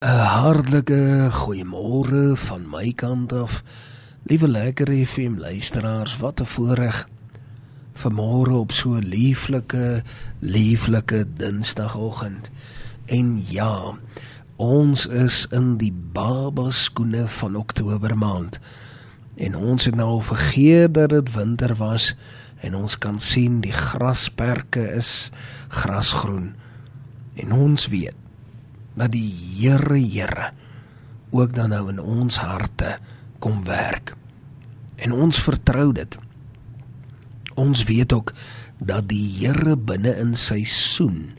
'n Hartlike goeiemôre van my kant af. Liewe lekker FM luisteraars, wat 'n voorreg vanmôre op so 'n lieflike, lieflike Dinsdagoggend. En ja, ons is in die baba skoene van Oktober maand. En ons het nou vergeet dat dit winter was en ons kan sien die grasperke is grasgroen. En ons weet dat die Here Here ook dan nou in ons harte kom werk. En ons vertrou dit. Ons weet ook dat die Here binne in sy soen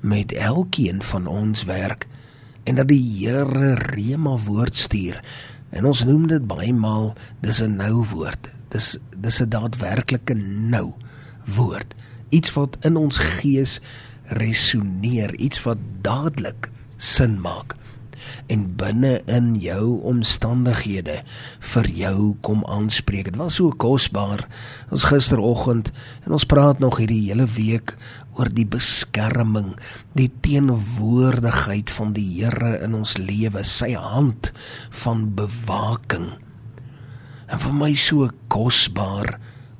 met elkeen van ons werk en dat die Here rema woord stuur. En ons noem dit baie maal dis 'n nou woord. Dis dis 'n daadwerklike nou woord. Iets wat in ons gees resoneer, iets wat dadelik sin maak en binne in jou omstandighede vir jou kom aanspreek. Dit was so kosbaar. Ons gisteroggend en ons praat nog hierdie hele week oor die beskerming, die teenwoordigheid van die Here in ons lewe, sy hand van bewaking. En vir my so kosbaar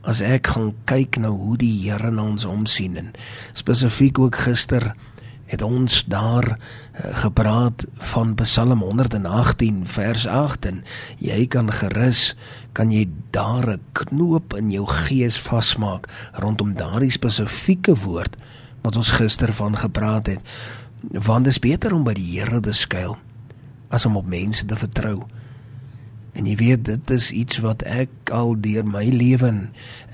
as ek gaan kyk na hoe die Here na ons omsien en spesifiek ook gister het ons daar uh, gepraat van Psalm 118 vers 8 en jy kan gerus kan jy daar 'n knoop in jou gees vasmaak rondom daardie spesifieke woord wat ons gister van gepraat het want dit is beter om by die Here te skuil as om op mense te vertrou. En jy weet dit is iets wat ek al deur my lewe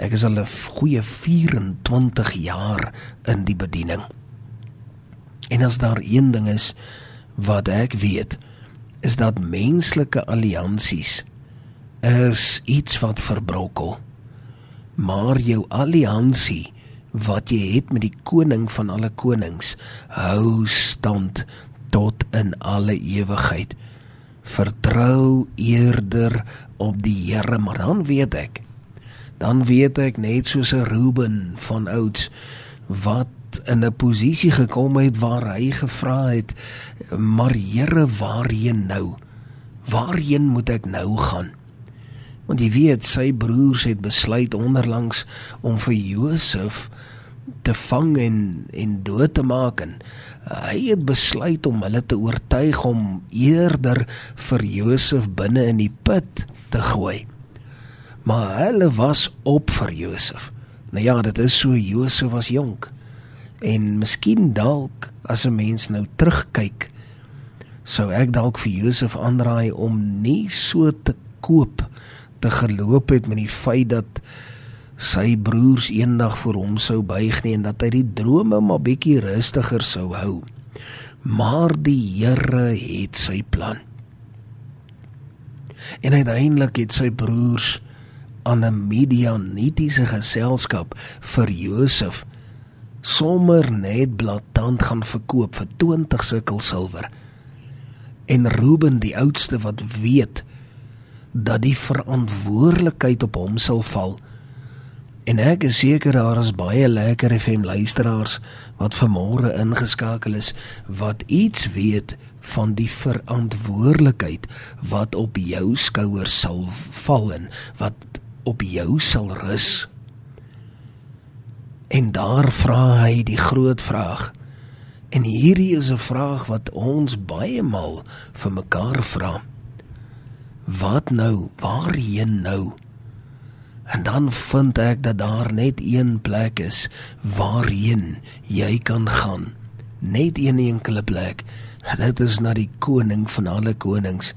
ek is al 'n goeie 24 jaar in die bediening En as daar een ding is wat ek weet, is dat menslike alliansies is iets wat verbrokel. Maar jou alliansie wat jy het met die koning van alle konings hou stand tot in alle ewigheid. Vertrou eerder op die Here, maar dan weet ek dan weet ek net soos 'n Reuben van ouds wat in 'n posisie gekom het waar hy gevra het: "Maar Here, waarheen nou? Waarheen moet ek nou gaan?" Want jy weet, sy broers het besluit onderlangs om vir Josef te vang en en dood te maak en hy het besluit om hulle te oortuig om eerder vir Josef binne in die put te gooi. Maar hulle was op vir Josef. Nou ja, dit is so Josef was jonk. En miskien dalk as 'n mens nou terugkyk, sou ek dalk vir Josef aanraai om nie so te koop te geloop het met die feit dat sy broers eendag vir hom sou buig nie en dat hy die drome maar bietjie rustiger sou hou. Maar die Here het sy plan. En uiteindelik het sy broers aan 'n Midianitiese geselskap vir Josef sommer net blaatant gaan verkoop vir 20 sikkel silwer. En Reuben die oudste wat weet dat die verantwoordelikheid op hom sal val. En ek is seker daar is baie lekker FM luisteraars wat vanmôre ingeskakel is wat iets weet van die verantwoordelikheid wat op jou skouers sal val en wat op jou sal rus. En daar vra hy die groot vraag. En hierdie is 'n vraag wat ons baie maal vir mekaar vra. Wat nou? Waarheen nou? En dan vind ek dat daar net een plek is waarheen jy kan gaan. Net een enkele plek. Dit is na die koning van alle konings.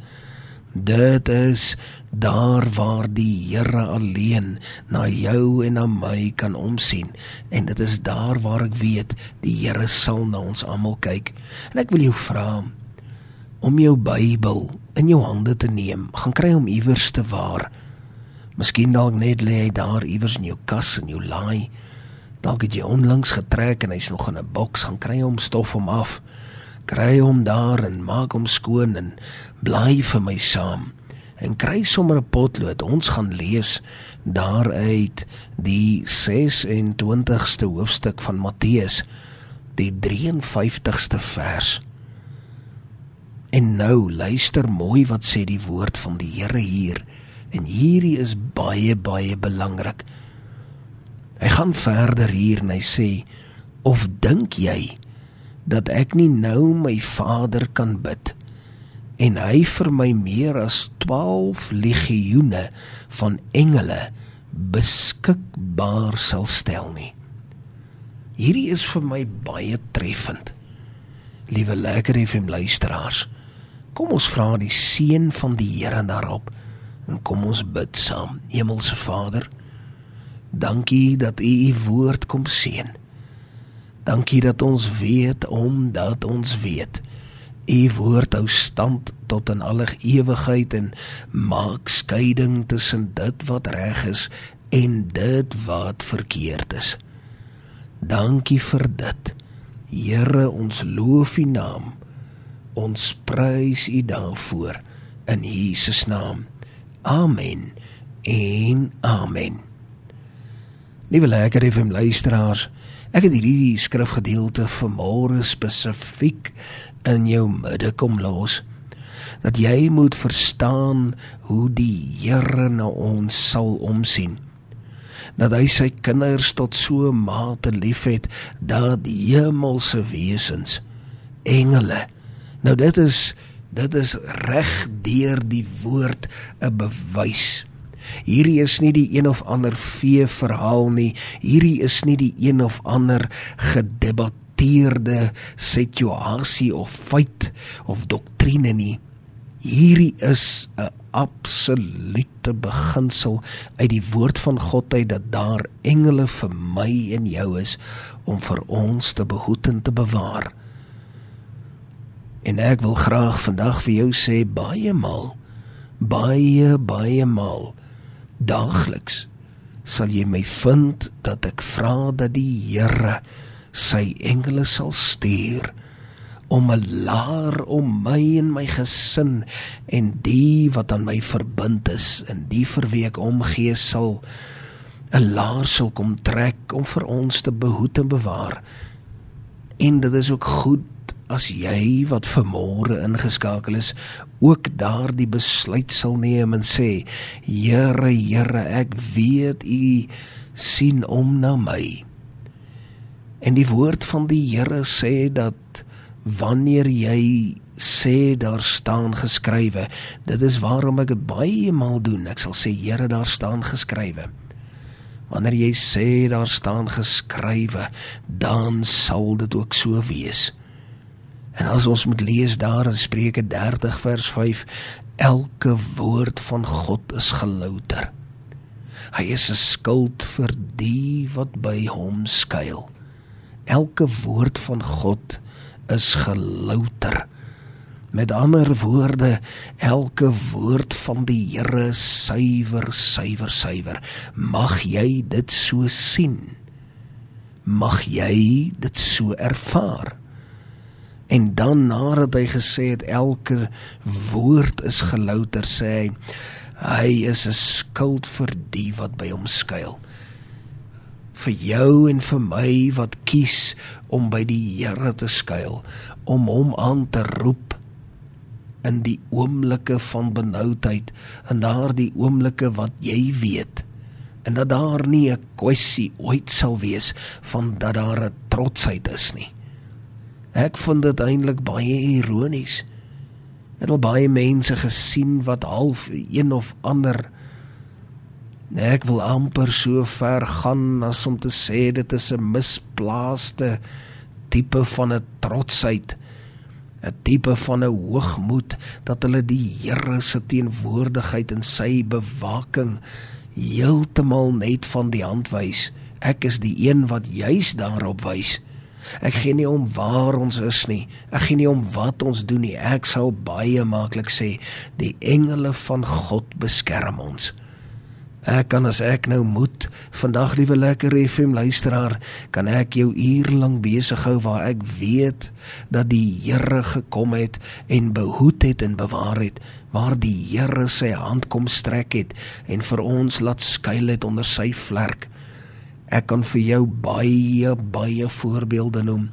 Dit is daar waar die Here alleen na jou en na my kan omsien en dit is daar waar ek weet die Here sal na ons almal kyk. En ek wil jou vra om jou Bybel in jou hande te neem. Gaan kry hom iewers te waar. Miskien dalk net lê hy daar iewers in jou kas en jou laai. Dalk het jy onlangs getrek en hy's nog in 'n boks. Gaan kry hom stof hom af kry hom daar en maak hom skoon en bly vir my saam en kry sommer 'n potlood ons gaan lees daaruit die 26ste hoofstuk van Matteus die 53ste vers Nou luister mooi wat sê die woord van die Here hier. En hierdie is baie baie belangrik. Hy gaan verder hier en hy sê: "Of dink jy dat ek nie nou my Vader kan bid en hy vir my meer as 12 legioene van engele beskikbaar sal stel nie?" Hierdie is vir my baie treffend. Liewe lekker FM luisteraars, kom ons vra die seën van die Here daarop en kom ons bid saam. Hemelse Vader, dankie dat U U woord kom seën. Dankie dat ons weet omdat ons weet. U woord hou stand tot in alle ewigheid en maak skeiding tussen dit wat reg is en dit wat verkeerd is. Dankie vir dit. Here, ons loof U naam. Ons prys U daarvoor in Jesus naam. Amen. En amen. Liewe lekker FM luisteraars, ek het hierdie skrifgedeelte vanmôre spesifiek in jou midde kom los dat jy moet verstaan hoe die Here na ons sal omsien. Dat hy sy kinders tot so mate liefhet dat die hemelse wesens engele nou dit is dit is reg deur die woord 'n bewys hierdie is nie die een of ander vee verhaal nie hierdie is nie die een of ander gedebatteerde situasie of feit of doktrine nie hierdie is 'n absolute beginsel uit die woord van God uit dat daar engele vir my en jou is om vir ons te behoed en te bewaar. En ek wil graag vandag vir jou sê baie maal baie baie maal daagliks sal jy my vind dat ek vra dat die Here sy engele sal stuur om 'n laar om my en my gesin en die wat aan my verbind is en die vir wie ek omgee sal 'n laar sal kom trek om vir ons te behoed en bewaar. En dit is ook goed as jy wat vermore ingeskakel is ook daardie besluit sal neem en sê Here Here ek weet u sien om na my. En die woord van die Here sê dat wanneer jy sê daar staan geskrywe dit is waarom ek dit baie maal doen. Ek sal sê Here daar staan geskrywe. Wanneer jy sê daar staan geskrywe dan sal dit ook so wees en as ons moet lees daar in Spreuke 30 vers 5 elke woord van God is gelouter hy is 'n skild vir die wat by hom skuil elke woord van God is gelouter. Met ander woorde, elke woord van die Here suiwer, suiwer, suiwer. Mag jy dit so sien. Mag jy dit so ervaar. En dan nadat hy gesê het elke woord is gelouter, sê hy hy is 'n skild vir die wat by hom skuil vir jou en vir my wat kies om by die Here te skuil, om hom aan te roep in die oomblikke van benoudheid, in daardie oomblikke wat jy weet en dat daar nie 'n kwessie ooit sal wees van dat daar 'n trotsheid is nie. Ek vind dit eintlik baie ironies. Het al baie mense gesien wat half een of ander Ek wil amper so ver gaan as om te sê dit is 'n misplaaste tipe van 'n trotsheid, 'n tipe van 'n hoogmoed dat hulle die Here se teenwoordigheid en sy bewaking heeltemal net van die hand wys. Ek is die een wat juis daarop wys. Ek gee nie om waar ons is nie. Ek gee nie om wat ons doen nie. Ek sal baie maklik sê die engele van God beskerm ons. Ek kan as ek nou moet vandag liewe lekker FM luisteraar, kan ek jou uur lank besig hou waar ek weet dat die Here gekom het en behoed het en bewaar het, waar die Here sy hand kom strek het en vir ons laat skuil het onder sy vlerk. Ek kan vir jou baie baie voorbeelde noem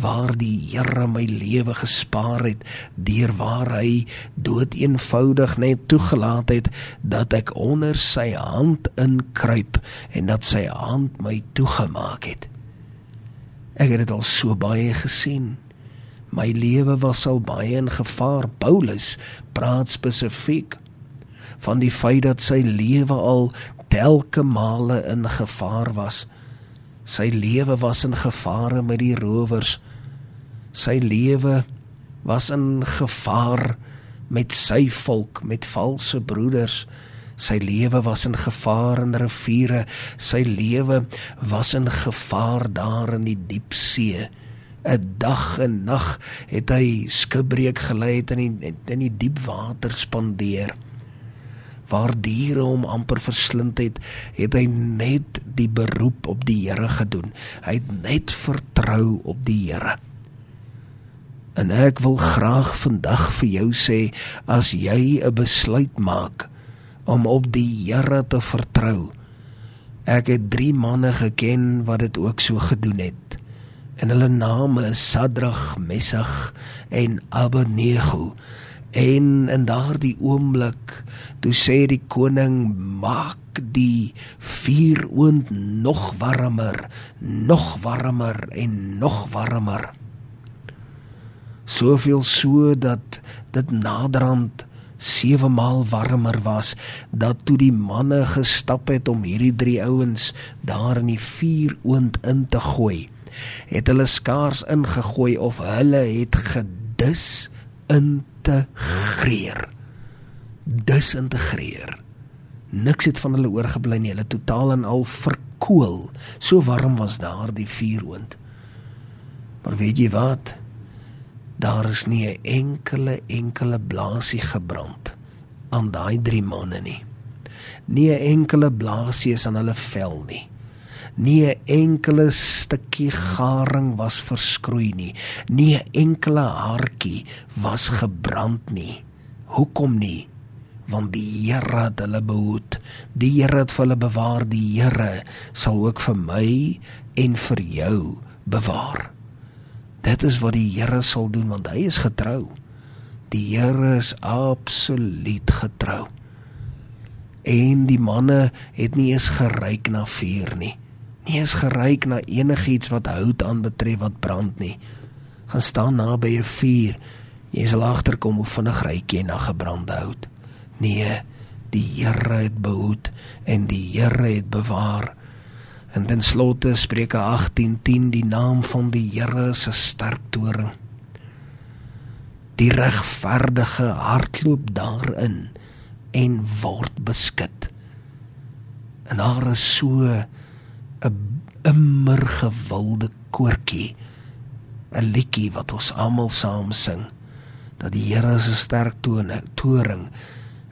waar die Here my lewe gespaar het deur waar hy dood eenvoudig net toegelaat het dat ek onder sy hand inkruip en dat sy hand my toegemaak het. Ek het dit al so baie gesien. My lewe was al baie in gevaar. Paulus praat spesifiek van die feit dat sy lewe al telke male in gevaar was. Sy lewe was in gevaar met die rowers. Sy lewe was in gevaar met sy volk, met valse broeders. Sy lewe was in gevaar in riviere. Sy lewe was in gevaar daar in die diep see. 'n Dag en nag het hy skipbreek gelei het in die in die diep water spandeer waar diere hom amper verslind het, het hy net die beroep op die Here gedoen. Hy het net vertrou op die Here. En ek wil graag vandag vir jou sê as jy 'n besluit maak om op die Here te vertrou. Ek het 3 manne geken wat dit ook so gedoen het. En hulle name is Sadrag, Mesach en Abednego. En in daardie oomblik, toe sê die koning, maak die vuuroond nog warmer, nog warmer en nog warmer. Soveel so dat dit naderhand 7 maal warmer was dat toe die manne gestap het om hierdie drie ouens daar in die vuuroond in te gooi, het hulle skaars ingegooi of hulle het gedis in integreer. Disintegreer. Niks het van hulle oorgebly nie. Hulle totaal en al verkoel. So warm was daar die vuuroond. Maar weet jy wat? Daar is nie 'n enkele enkele blaasie gebrand aan daai drie manne nie. Nie 'n enkele blaasie is aan hulle vel nie nie 'n enkele stukkie garing was verskroei nie. Nie 'n enkele haartjie was gebrand nie. Hoekom nie? Want die Here het hulle behoed. Die Here het hulle bewaar. Die Here sal ook vir my en vir jou bewaar. Dit is wat die Here sal doen want hy is getrou. Die Here is absoluut getrou. En die manne het nie eens geryk na vuur nie nie eens geryk na enigiets wat hout aanbetref wat brand nie. Gaan staan naby 'n vuur. Jy sal agterkom hoe vinnig ryk jy na gebrande hout. Nee, die Here het behoed en die Here het bewaar. En ten slotte Spreuke 18:10 die naam van die Here 'n sterk toring. Die regverdige hardloop daarin en word beskud. En daar is so 'n immer gewilde koortjie. 'n liedjie wat ons almal saam sing dat die Here se sterk tone toring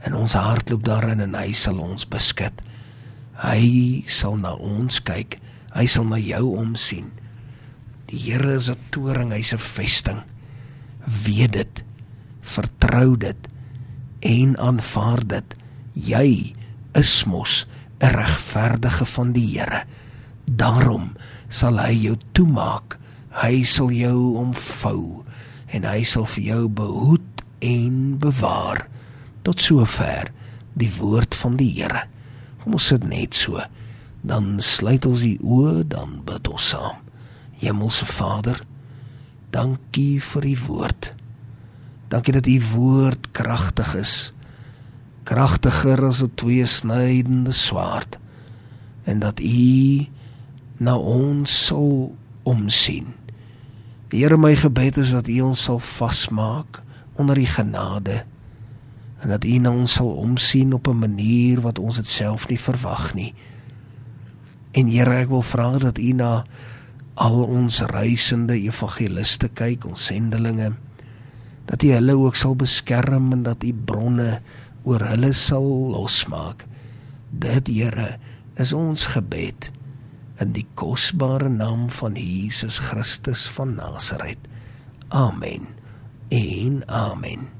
in ons hart loop daarin en hy sal ons beskud. Hy sal na ons kyk hy sal na jou omsien. Die Here is 'n toring hy's 'n vesting. Weet dit vertrou dit en aanvaar dit. Jy is mos 'n regverdige van die Here Daarom sal hy jou toemaak. Hy sal jou omvou en hy sal vir jou behoed en bewaar. Tot sover die woord van die Here. Kom ons sit net so. Dan sluit ons die oë, dan bid ons saam. Hemelse Vader, dankie vir u woord. Dankie dat u woord kragtig is. Kragtiger as 'n tweesnydende swaard. En dat u na ons sal omsien. Here my gebed is dat U ons sal vasmaak onder U genade en dat U na ons sal omsien op 'n manier wat ons dit self nie verwag nie. En Here, ek wil vra dat U na al ons reisende evangeliste kyk, ons sendelinge, dat U hulle ook sal beskerm en dat U bronne oor hulle sal losmaak. Dit Here is ons gebed in die kosbare naam van Jesus Christus van Nasaret. Amen. En amen.